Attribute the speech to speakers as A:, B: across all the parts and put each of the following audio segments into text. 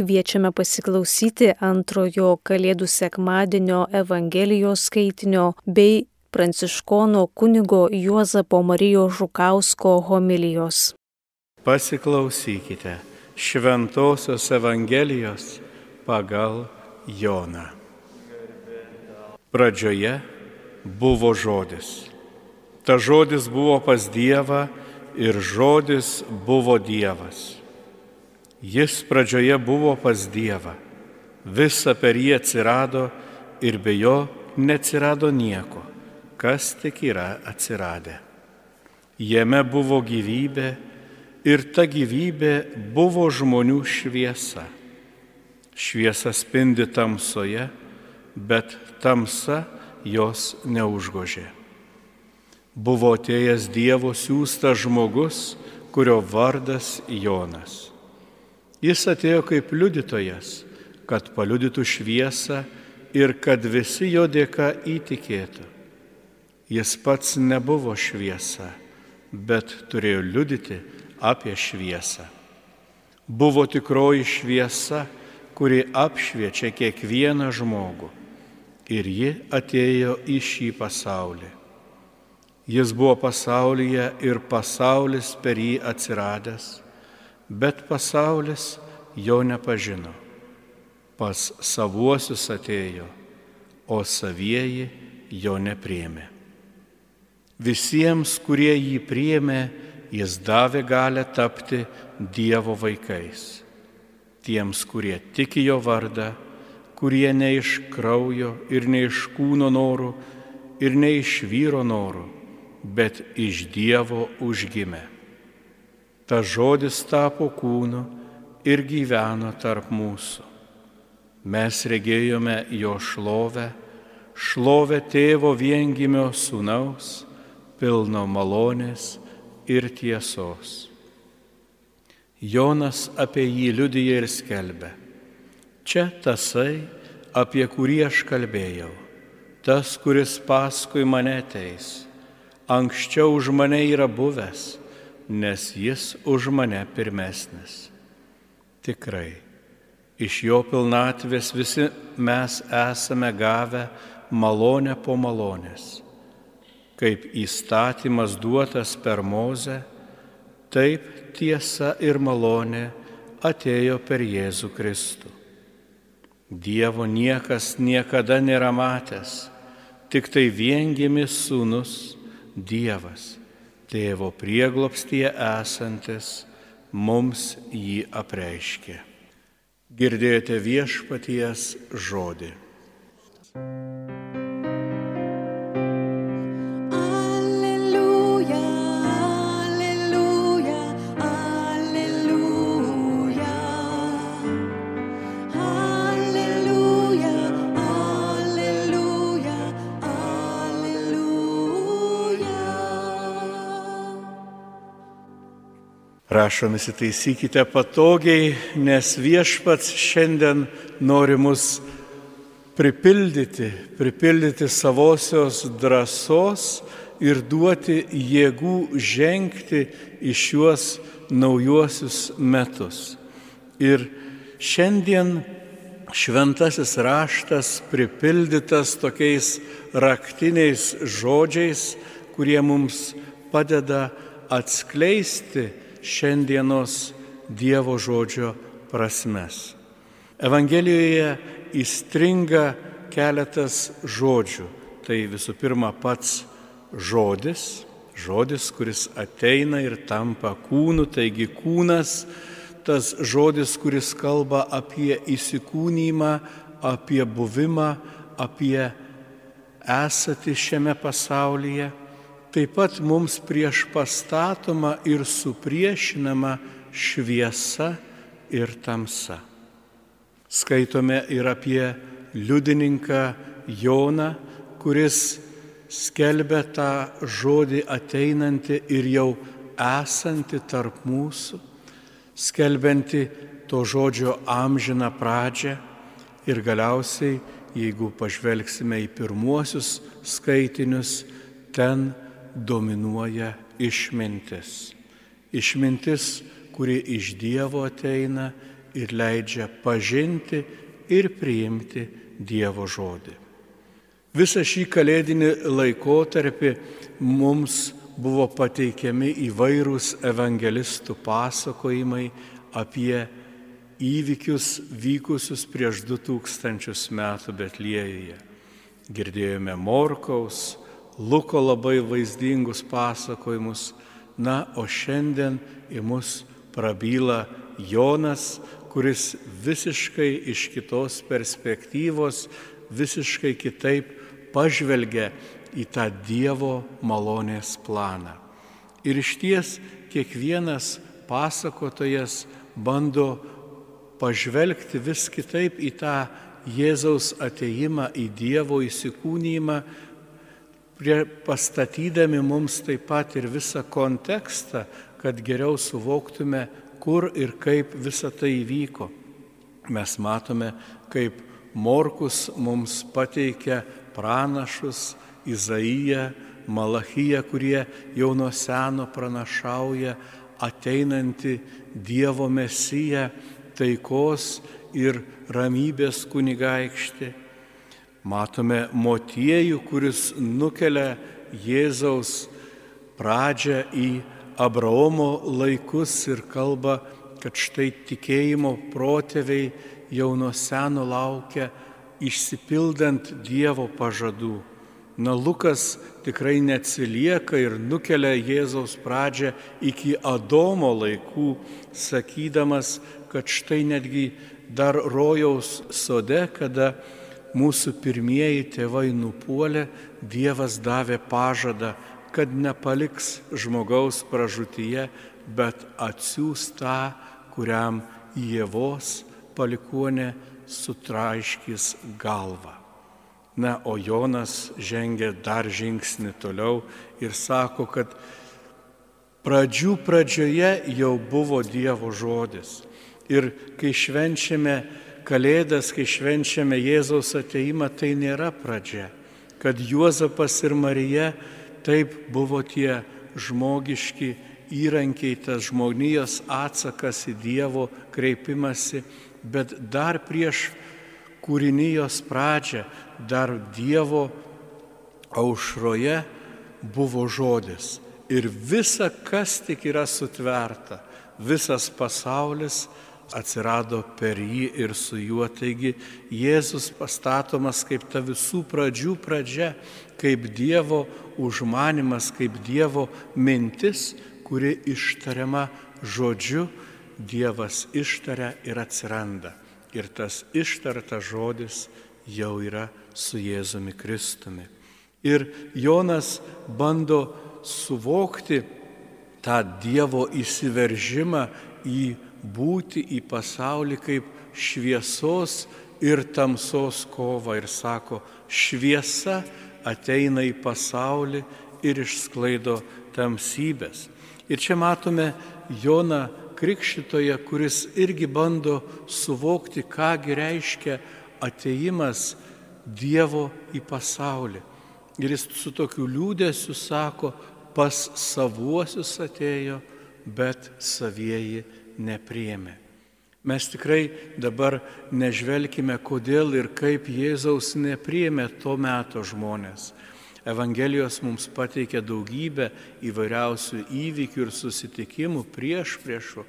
A: Kviečiame pasiklausyti antrojo Kalėdų sekmadienio Evangelijos skaitinio bei Pranciškono kunigo Juozapo Marijos Žukausko homilijos.
B: Pasiklausykite Šventojios Evangelijos pagal Joną. Pradžioje buvo žodis. Ta žodis buvo pas Dievą ir žodis buvo Dievas. Jis pradžioje buvo pas Dievą. Visa per jį atsirado ir be jo neatsirado nieko, kas tik yra atsiradę. Jame buvo gyvybė ir ta gyvybė buvo žmonių šviesa. Šviesa spindi tamsoje, bet tamsa jos neužgožė. Buvo atėjęs Dievo siūstas žmogus, kurio vardas Jonas. Jis atėjo kaip liudytojas, kad paliudytų šviesą ir kad visi jo dėka įtikėtų. Jis pats nebuvo šviesa, bet turėjo liudyti apie šviesą. Buvo tikroji šviesa, kuri apšviečia kiekvieną žmogų. Ir ji atėjo į šį pasaulį. Jis buvo pasaulyje ir pasaulis per jį atsiradęs bet pasaulis jo nepažino. Pas savuosius atėjo, o savieji jo nepriemė. Visiems, kurie jį priemė, jis davė galę tapti Dievo vaikais. Tiems, kurie tiki jo vardą, kurie ne iš kraujo ir ne iš kūno norų ir ne iš vyro norų, bet iš Dievo užgimė ta žodis tapo kūnu ir gyveno tarp mūsų. Mes regėjome jo šlovę, šlovę tėvo viengimio sūnaus, pilno malonės ir tiesos. Jonas apie jį liudyja ir skelbia. Čia tasai, apie kurį aš kalbėjau, tas, kuris paskui mane ateis, anksčiau už mane yra buvęs nes jis už mane pirmesnis. Tikrai, iš jo pilnatvės visi mes esame gavę malonę po malonės. Kaip įstatymas duotas per mozę, taip tiesa ir malonė atėjo per Jėzų Kristų. Dievo niekas niekada nėra matęs, tik tai viengimis sūnus Dievas tėvo prieglopstyje esantis mums jį apreiškė. Girdėjote viešpaties žodį. Prašom įsitaisykite patogiai, nes viešpats šiandien nori mus pripildyti, pripildyti savosios drąsos ir duoti jėgų žengti į šiuos naujuosius metus. Ir šiandien šventasis raštas pripildytas tokiais raktiniais žodžiais, kurie mums padeda atskleisti šiandienos Dievo žodžio prasmes. Evangelijoje įstringa keletas žodžių. Tai visų pirma pats žodis, žodis, kuris ateina ir tampa kūnu, taigi kūnas, tas žodis, kuris kalba apie įsikūnymą, apie buvimą, apie esatį šiame pasaulyje taip pat mums prieš pastatoma ir supriešinama šviesa ir tamsa. Skaitome ir apie liudininką Joną, kuris skelbia tą žodį ateinantį ir jau esantį tarp mūsų, skelbianti to žodžio amžiną pradžią ir galiausiai, jeigu pažvelgsime į pirmuosius skaitinius, ten dominuoja išmintis. Išmintis, kuri iš Dievo ateina ir leidžia pažinti ir priimti Dievo žodį. Visą šį kalėdinį laikotarpį mums buvo pateikiami įvairūs evangelistų pasakojimai apie įvykius vykusius prieš 2000 metų Betlėjuje. Girdėjome Morkaus, Luko labai vaizdingus pasakojimus, na, o šiandien į mus prabyla Jonas, kuris visiškai iš kitos perspektyvos, visiškai kitaip pažvelgia į tą Dievo malonės planą. Ir iš ties kiekvienas pasakotojas bando pažvelgti vis kitaip į tą Jėzaus ateimą, į Dievo įsikūnymą, pastatydami mums taip pat ir visą kontekstą, kad geriau suvoktume, kur ir kaip visa tai įvyko. Mes matome, kaip Morkus mums pateikia pranašus Izaiją, Malachiją, kurie jau nuo seno pranašauja ateinantį Dievo mesiją, taikos ir ramybės kunigaikštį. Matome motiejų, kuris nukelia Jėzaus pradžią į Abraomo laikus ir kalba, kad štai tikėjimo protėviai jau nuo seno laukia išsipildant Dievo pažadų. Na, Lukas tikrai neatsilieka ir nukelia Jėzaus pradžią iki Adomo laikų, sakydamas, kad štai netgi dar rojaus sode, kada mūsų pirmieji tėvai nupuolė, Dievas davė pažadą, kad nepaliks žmogaus pražutyje, bet atsiūs tą, kuriam Jėvos palikuonė sutraiškis galvą. Na, o Jonas žengia dar žingsnį toliau ir sako, kad pradžių pradžioje jau buvo Dievo žodis. Ir kai švenčiame Kalėdas, kai švenčiame Jėzaus ateimą, tai nėra pradžia. Kad Juozapas ir Marija taip buvo tie žmogiški įrankiai, tas žmonijos atsakas į Dievo kreipimąsi, bet dar prieš kūrinijos pradžią, dar Dievo aušroje buvo žodis. Ir visa, kas tik yra sutverta, visas pasaulis atsirado per jį ir su juo. Taigi Jėzus pastatomas kaip ta visų pradžių pradžia, kaip Dievo užmanimas, kaip Dievo mintis, kuri ištariama žodžiu, Dievas ištaria ir atsiranda ir tas ištartas žodis jau yra su Jėzumi Kristumi. Ir Jonas bando suvokti tą Dievo įsiveržimą į būti į pasaulį kaip šviesos ir tamsos kovą ir sako, šviesa ateina į pasaulį ir išsklaido tamsybės. Ir čia matome Joną krikščitoje, kuris irgi bando suvokti, kągi reiškia ateimas Dievo į pasaulį. Ir jis su tokiu liūdėsiu sako, pas savuosius atėjo, bet savieji nepriemė. Mes tikrai dabar nežvelgime, kodėl ir kaip Jėzaus nepriemė to meto žmonės. Evangelijos mums pateikia daugybę įvairiausių įvykių ir susitikimų prieš priešų,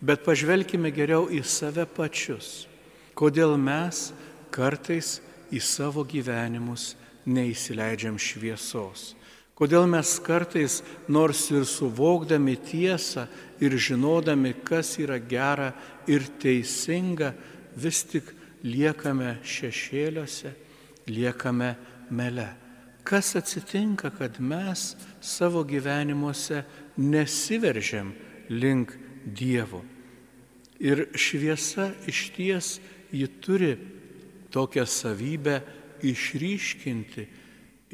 B: bet pažvelkime geriau į save pačius. Kodėl mes kartais į savo gyvenimus neįsileidžiam šviesos? Kodėl mes kartais, nors ir suvokdami tiesą ir žinodami, kas yra gera ir teisinga, vis tik liekame šešėliuose, liekame mele kas atsitinka, kad mes savo gyvenimuose nesiveržiam link Dievo. Ir šviesa iš ties ji turi tokią savybę išryškinti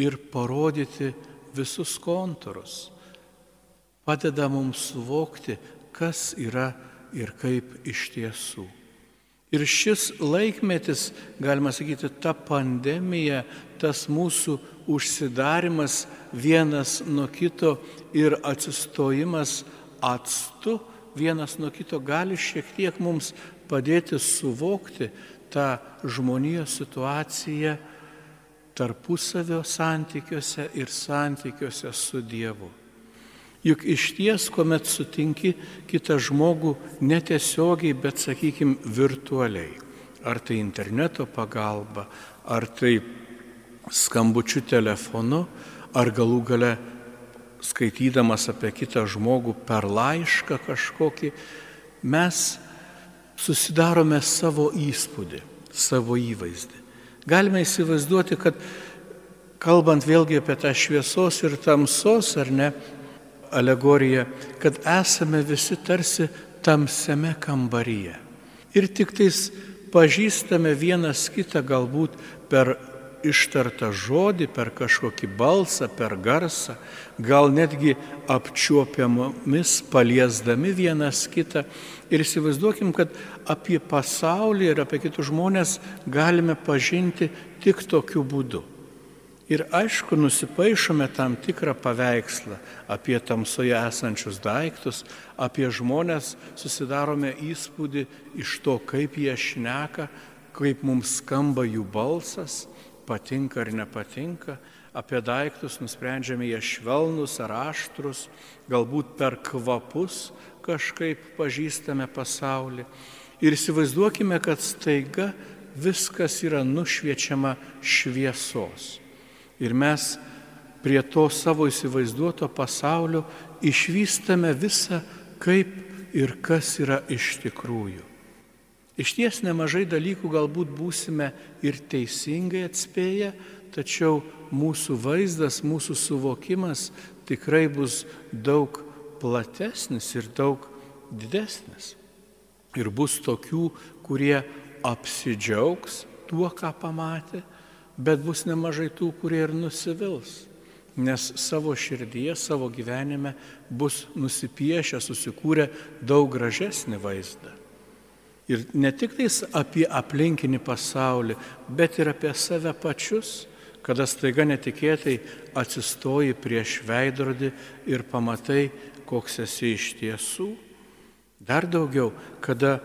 B: ir parodyti visus kontūrus. Padeda mums suvokti, kas yra ir kaip iš tiesų. Ir šis laikmetis, galima sakyti, ta pandemija, tas mūsų užsidarimas vienas nuo kito ir atsistojimas atstu vienas nuo kito gali šiek tiek mums padėti suvokti tą žmonijos situaciją tarpusavio santykiuose ir santykiuose su Dievu. Juk iš ties, kuomet sutinki kitą žmogų netiesiogiai, bet, sakykime, virtualiai, ar tai interneto pagalba, ar tai skambučių telefonu, ar galų gale skaitydamas apie kitą žmogų per laišką kažkokį, mes susidarome savo įspūdį, savo įvaizdį. Galime įsivaizduoti, kad kalbant vėlgi apie tą šviesos ir tamsos, ar ne, alegoriją, kad esame visi tarsi tamsiame kambaryje. Ir tik tais pažįstame vienas kitą galbūt per ištartą žodį, per kažkokį balsą, per garsą, gal netgi apčiuopiamomis paliesdami vienas kitą. Ir įsivaizduokim, kad apie pasaulį ir apie kitus žmonės galime pažinti tik tokiu būdu. Ir aišku, nusipaišome tam tikrą paveikslą apie tamsoje esančius daiktus, apie žmonės, susidarome įspūdį iš to, kaip jie šneka, kaip mums skamba jų balsas, patinka ar nepatinka, apie daiktus nusprendžiame jie švelnus ar aštrus, galbūt per kvapus kažkaip pažįstame pasaulį. Ir įsivaizduokime, kad staiga viskas yra nušviečiama šviesos. Ir mes prie to savo įsivaizduoto pasaulio išvystame visą, kaip ir kas yra iš tikrųjų. Iš ties nemažai dalykų galbūt būsime ir teisingai atspėję, tačiau mūsų vaizdas, mūsų suvokimas tikrai bus daug platesnis ir daug didesnis. Ir bus tokių, kurie apsidžiaugs tuo, ką pamatė, bet bus nemažai tų, kurie ir nusivils, nes savo širdyje, savo gyvenime bus nusipiešę, susikūrę daug gražesnį vaizdą. Ir ne tik tais apie aplinkinį pasaulį, bet ir apie save pačius, kada staiga netikėtai atsistoji prieš veidrodį ir pamatai, koks esi iš tiesų. Dar daugiau, kada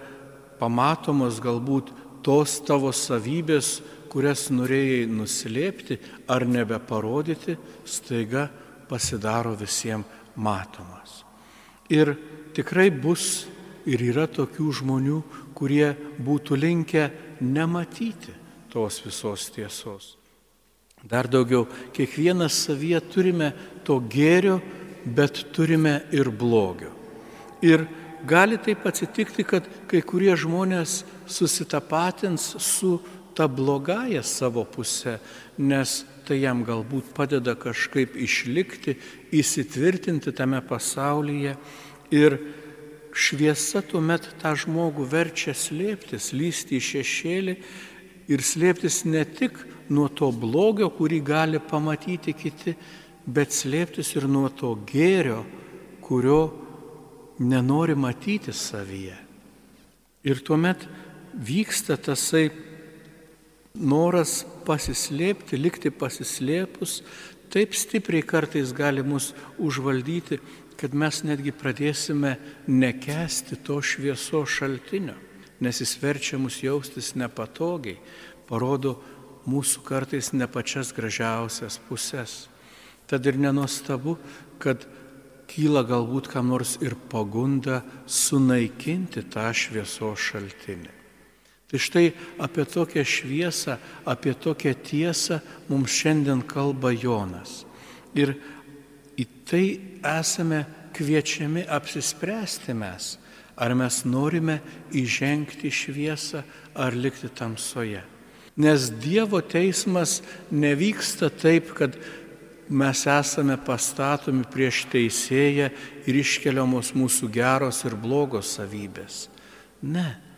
B: pamatomos galbūt tos tavo savybės, kurias norėjai nuslėpti ar nebeparodyti, staiga pasidaro visiems matomas. Ir tikrai bus ir yra tokių žmonių, kurie būtų linkę nematyti tos visos tiesos. Dar daugiau, kiekvienas savyje turime to gėrio, bet turime ir blogio. Ir gali taip atsitikti, kad kai kurie žmonės susitapatins su tą blogąją savo pusę, nes tai jam galbūt padeda kažkaip išlikti, įsitvirtinti tame pasaulyje ir šviesa tuomet tą žmogų verčia slėptis, lysti į šešėlį ir slėptis ne tik nuo to blogio, kurį gali pamatyti kiti, bet slėptis ir nuo to gėrio, kurio nenori matyti savyje. Ir tuomet vyksta tasai noras pasislėpti, likti pasislėpus, taip stipriai kartais gali mus užvaldyti, kad mes netgi pradėsime nekesti to švieso šaltinio, nes jis verčia mus jaustis nepatogiai, parodo mūsų kartais ne pačias gražiausias pusės. Tad ir nenostabu, kad kyla galbūt kam nors ir pagunda sunaikinti tą šviesos šaltinį. Tai štai apie tokią šviesą, apie tokią tiesą mums šiandien kalba Jonas. Ir į tai esame kviečiami apsispręsti mes, ar mes norime įžengti šviesą ar likti tamsoje. Nes Dievo teismas nevyksta taip, kad mes esame pastatomi prieš teisėją ir iškeliamos mūsų geros ir blogos savybės. Ne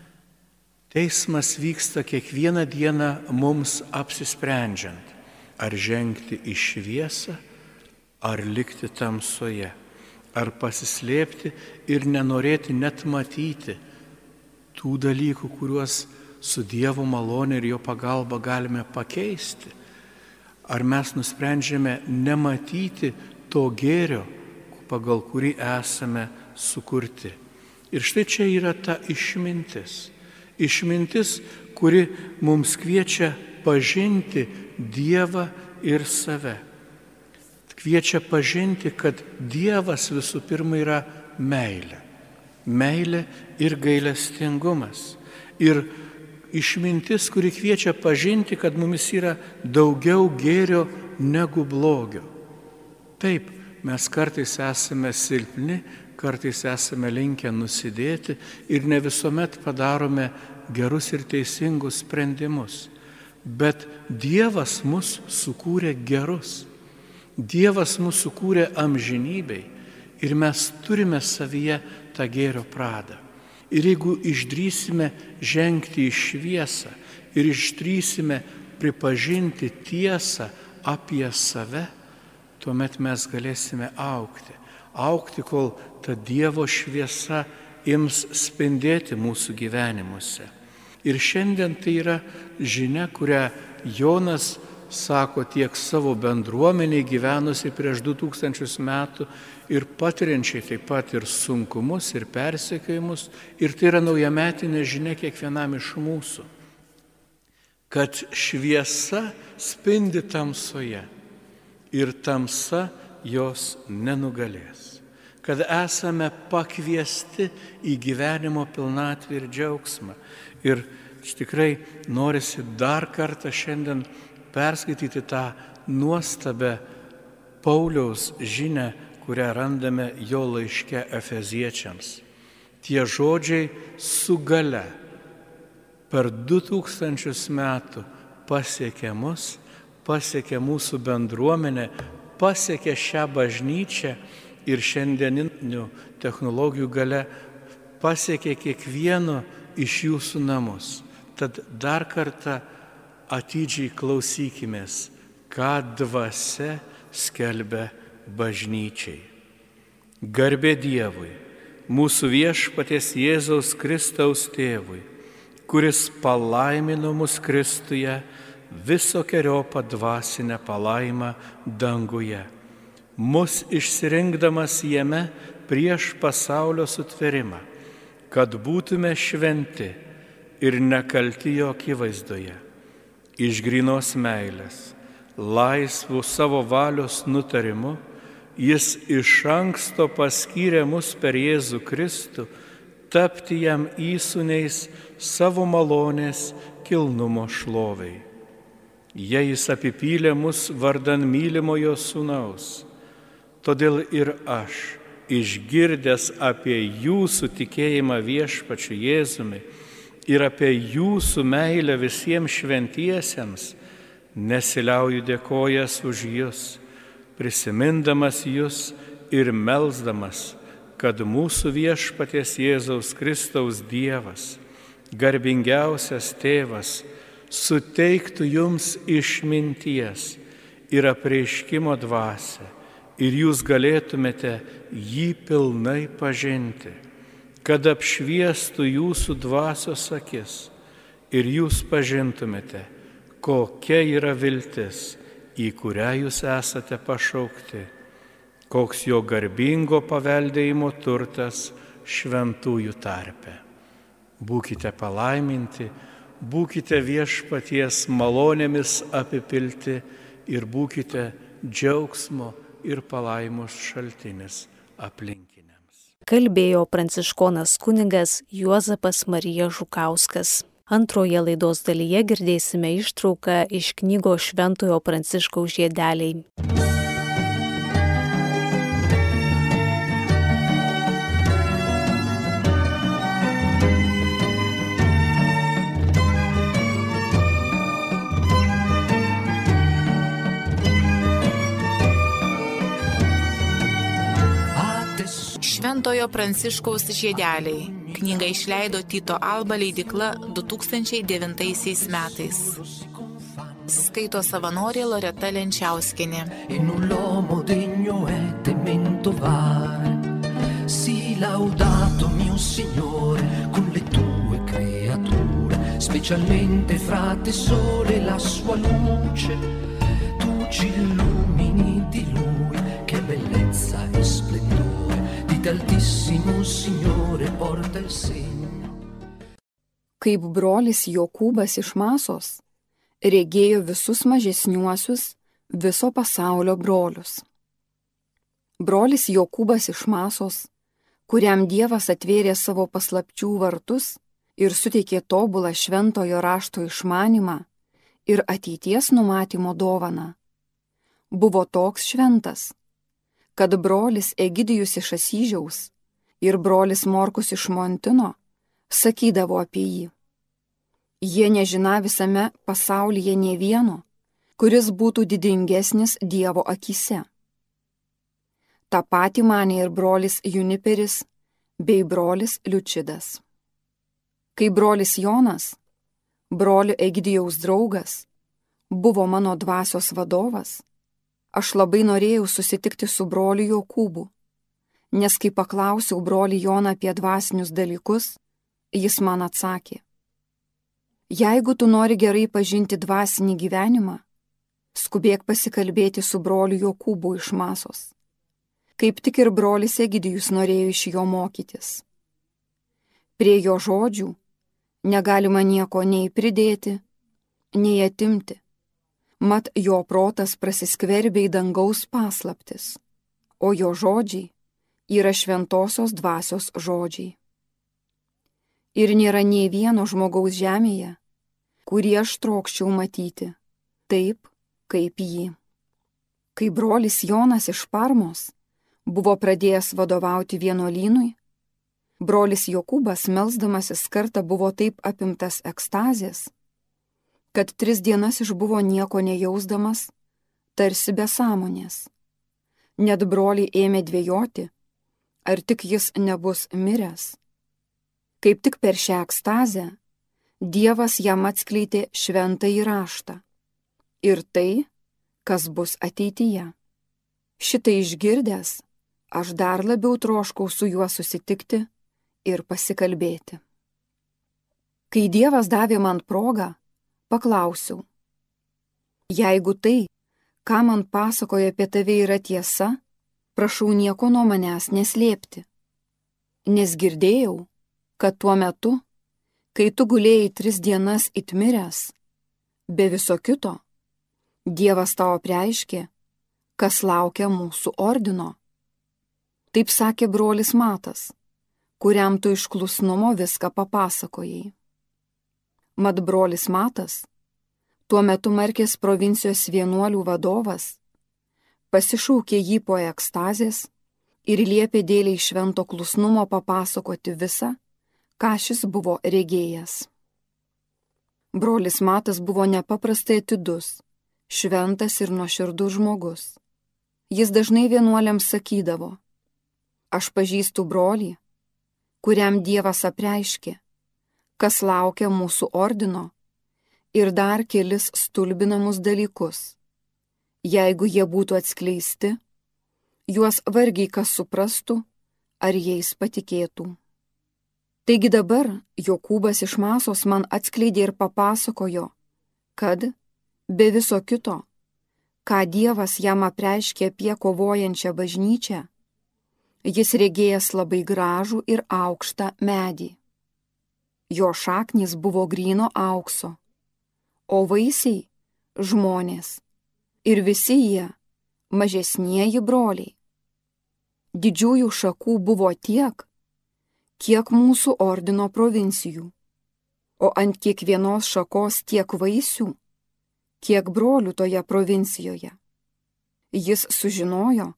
B: Teismas vyksta kiekvieną dieną mums apsisprendžiant, ar žengti į šviesą, ar likti tamsoje, ar pasislėpti ir nenorėti net matyti tų dalykų, kuriuos su Dievo malonė ir jo pagalba galime pakeisti. Ar mes nusprendžiame nematyti to gėrio, pagal kurį esame sukurti. Ir štai čia yra ta išmintis Išmintis, kuri mums kviečia pažinti Dievą ir save. Kviečia pažinti, kad Dievas visų pirma yra meilė. Meilė ir gailestingumas. Ir išmintis, kuri kviečia pažinti, kad mumis yra daugiau gėrio negu blogio. Taip, mes kartais esame silpni, kartais esame linkę nusidėti ir ne visuomet padarome gerus ir teisingus sprendimus. Bet Dievas mus sukūrė gerus. Dievas mus sukūrė amžinybei ir mes turime savyje tą gėrio pradą. Ir jeigu išdrysime žengti į šviesą ir išdrysime pripažinti tiesą apie save, tuomet mes galėsime aukti. Aukti, kol ta Dievo šviesa ims spindėti mūsų gyvenimuose. Ir šiandien tai yra žinia, kurią Jonas sako tiek savo bendruomeniai gyvenusiai prieš 2000 metų ir patiriančiai taip pat ir sunkumus, ir persekiojimus. Ir tai yra naujametinė žinia kiekvienam iš mūsų. Kad šviesa spindi tamsoje ir tamsa jos nenugalės kad esame pakviesti į gyvenimo pilnatvį ir džiaugsmą. Ir tikrai norisi dar kartą šiandien perskaityti tą nuostabę Pauliaus žinę, kurią randame jo laiške Efeziečiams. Tie žodžiai su gale per 2000 metų pasiekė mus, pasiekė mūsų bendruomenę, pasiekė šią bažnyčią ir šiandieninių technologijų gale pasiekė kiekvieno iš jūsų namus. Tad dar kartą atidžiai klausykimės, ką dvasia skelbia bažnyčiai. Garbė Dievui, mūsų viešpaties Jėzaus Kristaus tėvui, kuris palaimino mus Kristuje visokiojo padvasinę palaimą danguje mus išsirinkdamas jame prieš pasaulio sutverimą, kad būtume šventi ir nekalti jo akivaizdoje, iš grinos meilės, laisvų savo valios nutarimu, jis iš anksto paskyrė mus per Jėzų Kristų tapti jam įsūniais savo malonės kilnumo šloviai. Jei jis apipylė mus vardan mylimojo sūnaus, Todėl ir aš, išgirdęs apie jūsų tikėjimą viešpačiu Jėzumi ir apie jūsų meilę visiems šventiesiems, nesiliauju dėkojas už jūs, prisimindamas jūs ir melzdamas, kad mūsų viešpaties Jėzaus Kristaus Dievas, garbingiausias tėvas, suteiktų jums išminties ir apreiškimo dvasę ir jūs galėtumėte jį pilnai pažinti, kad apšviestų jūsų dvasios akis ir jūs pažintumėte, kokia yra viltis, į kurią jūs esate pašaukti, koks jo garbingo paveldėjimo turtas šventųjų tarpe. Būkite palaiminti, būkite viešpaties malonėmis apipilti ir būkite džiaugsmo ir palaimos šaltinis aplinkiniams.
A: Kalbėjo pranciškonas kunigas Juozapas Marija Žukauskas. Antroje laidos dalyje girdėsime ištrauką iš knygos Šventojo Pranciškaus žiedeliai.
C: Šventojo Pranciškaus žiedeliai. Knygą išleido Tito Alba leidikla 2009 metais. Skaito savanorė Loreta Lenčiauskinė. Si laudato mio Signore con le tue creature, specialmente frate sole la sua luce, tu ci illumini di lui, che bellezza e splendore d'altissimo Signore porta il segno.
D: kaip brolis Jokūbas iš Masos regėjo visus mažesniuosius viso pasaulio brolius. Brolis Jokūbas iš Masos, kuriam Dievas atvėrė savo paslapčių vartus ir suteikė tobulą šventojo rašto išmanimą ir ateities numatymo dovaną, buvo toks šventas, kad brolis Egidijus iš Asyžiaus ir brolis Morkus iš Montino sakydavo apie jį. Jie nežina visame pasaulyje ne vieno, kuris būtų didingesnis Dievo akise. Ta pati manė ir brolis Juniperis bei brolis Liučidas. Kai brolis Jonas, brolio Egidijaus draugas, buvo mano dvasios vadovas, aš labai norėjau susitikti su broliu Jokūbu, nes kai paklausiau brolį Joną apie dvasinius dalykus, jis man atsakė, jeigu tu nori gerai pažinti dvasinį gyvenimą, skubėk pasikalbėti su broliu Jokūbu iš Masos. Kaip tik ir brolis Egidijus norėjo iš jo mokytis. Prie jo žodžių negalima nieko nei pridėti, nei atimti. Mat jo protas prasiskverbė į dangaus paslaptis, o jo žodžiai yra šventosios dvasios žodžiai ir nėra nei vieno žmogaus žemėje, kurį aš trokščiau matyti, taip kaip jį. Kai brolis Jonas iš Parmos buvo pradėjęs vadovauti vienuolynui, brolis Jokūbas melzdamasis kartą buvo taip apimtas ekstazės, kad tris dienas išbuvo nieko nejausdamas, tarsi be sąmonės. Net broliai ėmė dvėjoti, ar tik jis nebus miręs. Kaip tik per šią ekstazę Dievas jam atskleidė šventą įraštą ir tai, kas bus ateityje. Šitai išgirdęs, aš dar labiau troškau su juo susitikti ir pasikalbėti. Kai Dievas davė man progą, paklausiau, jeigu tai, ką man pasakoja apie tave yra tiesa, prašau nieko nuo manęs neslėpti, nes girdėjau, kad tuo metu, kai tu gulėjai tris dienas įtmiręs, be viso kito, Dievas tau preiškė, kas laukia mūsų ordino. Taip sakė brolis Matas, kuriam tu iš klusnumo viską papasakojai. Mat brolis Matas, tuo metu Markės provincijos vienuolių vadovas, pasišaukė jį po ekstazės ir liepė dėliai švento klusnumo papasakoti visą, ką šis buvo regėjęs. Brolis Matas buvo nepaprastai atidus, šventas ir nuoširdus žmogus. Jis dažnai vienuoliams sakydavo, aš pažįstu brolį, kuriam Dievas apreiškė, kas laukia mūsų ordino ir dar kelis stulbinamus dalykus. Jeigu jie būtų atskleisti, juos vargiai kas suprastų ar jais patikėtų. Taigi dabar Jokūbas iš Masos man atskleidė ir papasakojo, kad, be viso kito, ką Dievas jam apreiškė apie kovojančią bažnyčią, jis regėjęs labai gražų ir aukštą medį. Jo šaknis buvo gryno aukso, o vaisiai - žmonės, ir visi jie - mažesnieji broliai. Didžiųjų šakų buvo tiek, kiek mūsų ordino provincijų, o ant kiekvienos šakos tiek vaisių, kiek brolių toje provincijoje. Jis sužinojo,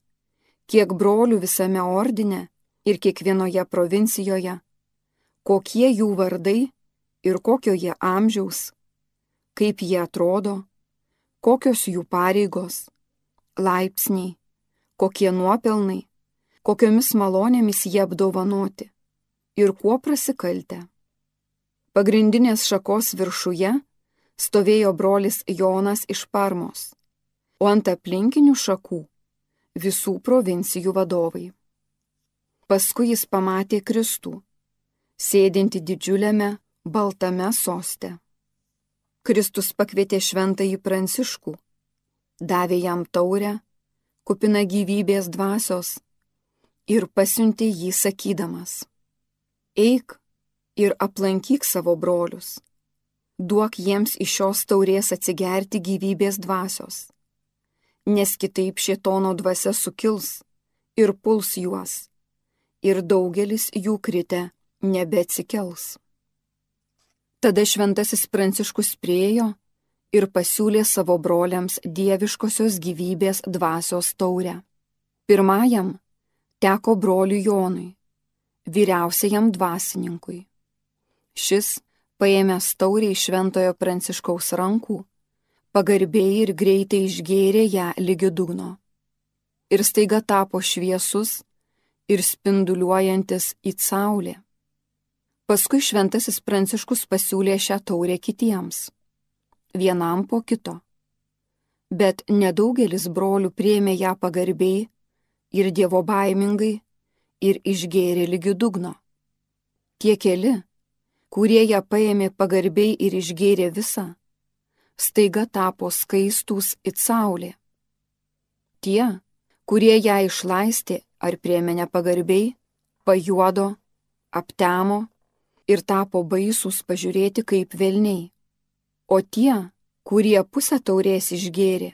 D: kiek brolių visame ordine ir kiekvienoje provincijoje, kokie jų vardai ir kokio jie amžiaus, kaip jie atrodo, kokios jų pareigos, laipsniai, kokie nuopelnai, kokiomis malonėmis jie apdovanoti ir kuo prasikaltę. Pagrindinės šakos viršuje stovėjo brolis Jonas iš Parmos, o ant aplinkinių šakų visų provincijų vadovai. Paskui jis pamatė Kristų, sėdinti didžiuliame baltame soste. Kristus pakvietė šventąjį Pranciškų, davė jam taurę, kupina gyvybės dvasios ir pasiuntė jį sakydamas eik ir aplankyk savo brolius. Duok jiems iš šios taurės atsigerti gyvybės dvasios, nes kitaip šietono dvasia sukils ir puls juos, ir daugelis jų krite nebeatsikels. Tada šventasis pranciškus priejo ir pasiūlė savo broliams dieviškosios gyvybės dvasios taurę. Pirmajam teko broliui Jonui, vyriausiajam dvasininkui. Šis, paėmęs taurį iš šventojo pranciškaus rankų, pagarbiai ir greitai išgėrė ją lygi dugno. Ir staiga tapo šviesus ir spinduliuojantis į saulę. Paskui šventasis pranciškus pasiūlė šią taurę kitiems, vienam po kito. Bet nedaugelis brolių priemė ją pagarbiai ir dievo baimingai ir išgėrė lygi dugno. Tie keli, kurie ją paėmė pagarbiai ir išgėrė visą, staiga tapo skaistus it saulė. Tie, kurie ją išlaistė ar priemė nepagarbiai, pajuodo, aptemo ir tapo baisus pažiūrėti kaip velniai. O tie, kurie pusę taurės išgėrė,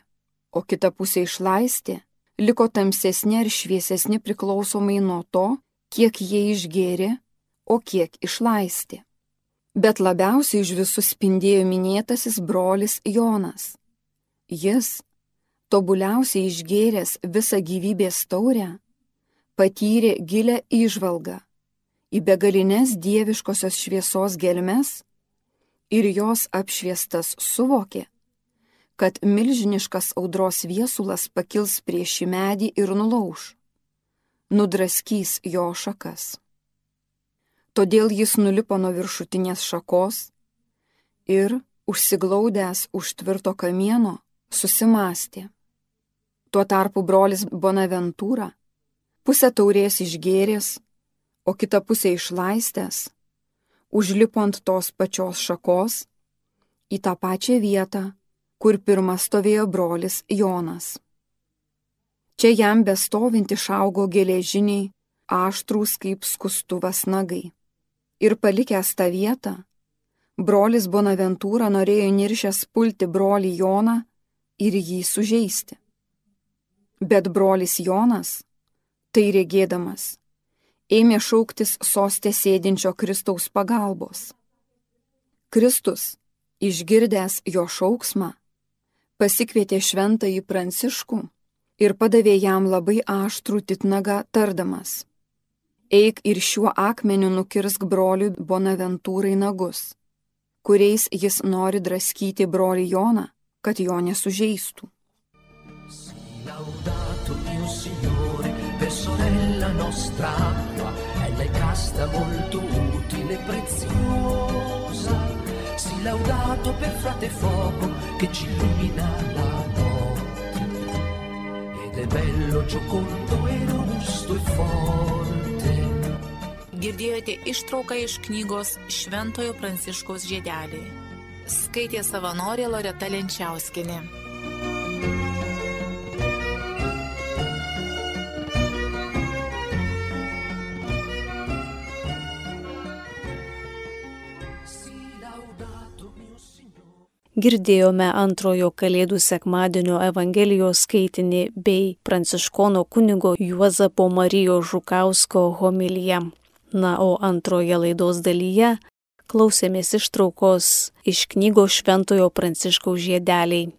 D: o kitą pusę išlaistė, liko tamsesni ar šviesesni priklausomai nuo to, kiek jie išgėrė, o kiek išlaistė. Bet labiausiai iš visų spindėjo minėtasis brolis Jonas. Jis, tobuliausiai išgėręs visą gyvybės taurę, patyrė gilę išvalgą į begalinės dieviškosios šviesos gelmes ir jos apšviestas suvokė, kad milžiniškas audros viesulas pakils prieš šį medį ir nulauž, nudraskys jo šakas. Todėl jis nulipo nuo viršutinės šakos ir, užsiglaudęs už tvirto kamieno, susimastė. Tuo tarpu brolis Bonaventūra pusę taurės išgėrės, o kitą pusę išlaistęs, užlipo ant tos pačios šakos į tą pačią vietą, kur pirmas stovėjo brolis Jonas. Čia jam bestovint išaugo geležiniai, aštrūs kaip skustuvas nagai ir palikęs tą vietą, brolis Bonaventūra norėjo niršęs pulti brolį Joną ir jį sužeisti. Bet brolis Jonas, tai regėdamas, ėmė šauktis sostė sėdinčio Kristaus pagalbos. Kristus, išgirdęs jo šauksmą, pasikvietė šventąjį Pranciškų ir padavė jam labai aštrų titnagą tardamas eik ir šiuo akmeniu nukirsk broliui Bonaventūrai nagus, kuriais jis nori draskyti brolį Joną, kad jo nesužeistų. Mio Per sorella nostra acqua, è casta molto utile e preziosa. Si laudato per frate fuoco che ci illumina la notte. Ed è bello, giocondo e robusto e forte
E: Girdėjote ištrauką iš knygos Šventojo Pranciškaus žiedeliai. Skaitė savanorė Loreta Lenčiauskinė.
A: Girdėjome antrojo Kalėdų sekmadienio Evangelijos skaitinį bei pranciškono kunigo Juozapo Marijos Žukausko homiliją. Na, o antroje laidos dalyje klausėmės ištraukos iš knygos Šventojo Pranciškaus žiedeliai.